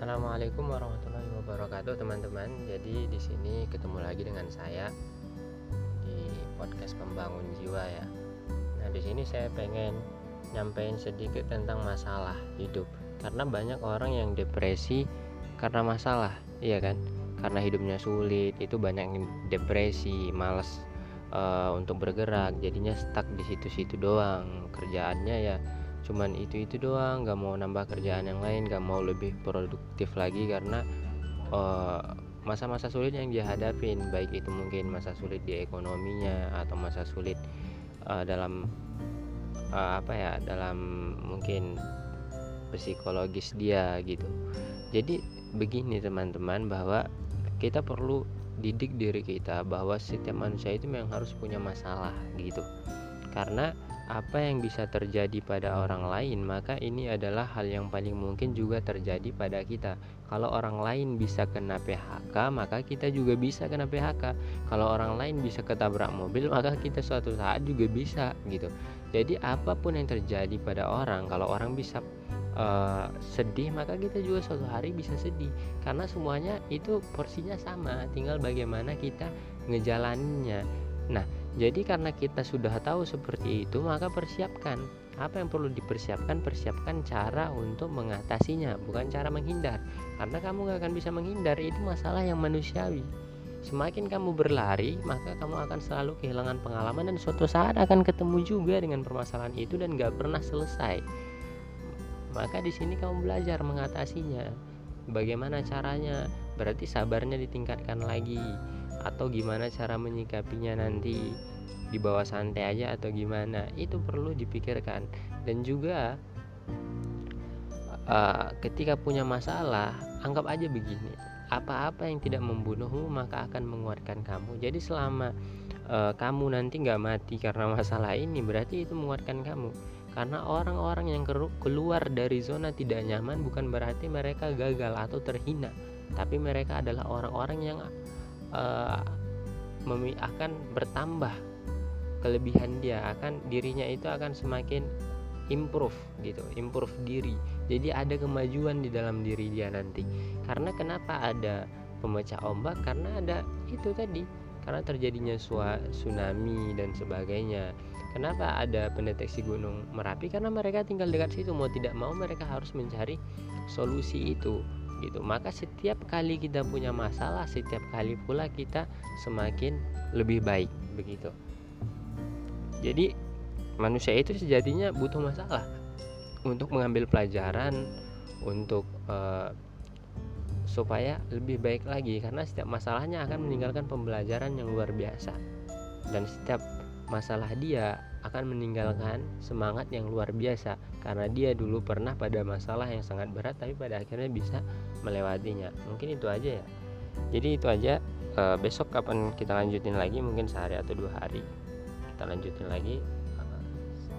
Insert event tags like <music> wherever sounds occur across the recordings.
Assalamualaikum warahmatullahi wabarakatuh teman-teman. Jadi di sini ketemu lagi dengan saya di podcast pembangun jiwa ya. Nah di sini saya pengen nyampein sedikit tentang masalah hidup karena banyak orang yang depresi karena masalah, iya kan? Karena hidupnya sulit itu banyak yang depresi, males uh, untuk bergerak, jadinya stuck di situ-situ doang. Kerjaannya ya cuman itu itu doang. Nggak mau nambah kerjaan yang lain nggak mau lebih produktif lagi karena uh, masa-masa sulit yang dia hadapin baik itu mungkin masa sulit di ekonominya atau masa sulit uh, dalam uh, apa ya dalam mungkin psikologis dia gitu. Jadi begini teman-teman bahwa kita perlu didik diri kita bahwa setiap manusia itu memang harus punya masalah gitu karena apa yang bisa terjadi pada orang lain, maka ini adalah hal yang paling mungkin juga terjadi pada kita. Kalau orang lain bisa kena PHK, maka kita juga bisa kena PHK. Kalau orang lain bisa ketabrak mobil, <laughs> maka kita suatu saat juga bisa gitu. Jadi apa pun yang terjadi pada orang, kalau orang bisa uh, sedih, maka kita juga suatu hari bisa sedih. Karena semuanya itu porsinya sama, tinggal bagaimana kita ngejalaninnya. Nah, jadi karena kita sudah tahu seperti itu, maka persiapkan apa yang perlu dipersiapkan. Persiapkan cara untuk mengatasinya, bukan cara menghindar. Karena kamu gak akan bisa menghindar, itu masalah yang manusiawi. Semakin kamu berlari, maka kamu akan selalu kehilangan pengalaman dan suatu saat akan ketemu juga dengan permasalahan itu dan gak pernah selesai. Maka di sini kamu belajar mengatasinya. Bagaimana caranya? Berarti sabarnya ditingkatkan lagi atau gimana cara menyikapinya nanti? Di bawah santai aja atau gimana? Itu perlu dipikirkan. Dan juga uh, ketika punya masalah anggap aja begini apa-apa yang tidak membunuhmu maka akan menguatkan kamu. Jadi selama uh, kamu nanti nggak mati karena masalah ini berarti itu menguatkan kamu. Karena orang-orang yang keluar dari zona tidak nyaman bukan berarti mereka gagal atau terhina tapi mereka adalah orang-orang yang uh, akan bertambah kelebihan dia akan dirinya itu akan semakin improve gitu improve diri. Jadi ada kemajuan di dalam diri dia nanti. Karena kenapa ada pemecah ombak? Karena ada itu tadi karena terjadinya tsunami dan sebagainya. Kenapa ada pendeteksi gunung merapi? Karena mereka tinggal dekat situ. Mau tidak mau mereka harus mencari solusi itu gitu. Maka setiap kali kita punya masalah setiap kali pula kita semakin lebih baik begitu. Jadi manusia itu sejatinya butuh masalah untuk mengambil pelajaran untuk uh, supaya lebih baik lagi. Karena setiap masalahnya akan meninggalkan pembelajaran yang luar biasa. Dan setiap masalah dia akan meninggalkan semangat yang luar biasa. Karena dia dulu pernah pada masalah yang sangat berat tapi pada akhirnya bisa melewatinya. Mungkin itu aja ya. Jadi itu aja. E, besok kapan kita lanjutin lagi? Mungkin sehari atau dua hari. Kita lanjutin lagi.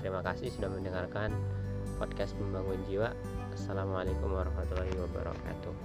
Terima kasih sudah mendengarkan podcast membangun jiwa. Assalamualaikum warahmatullahi wabarakatuh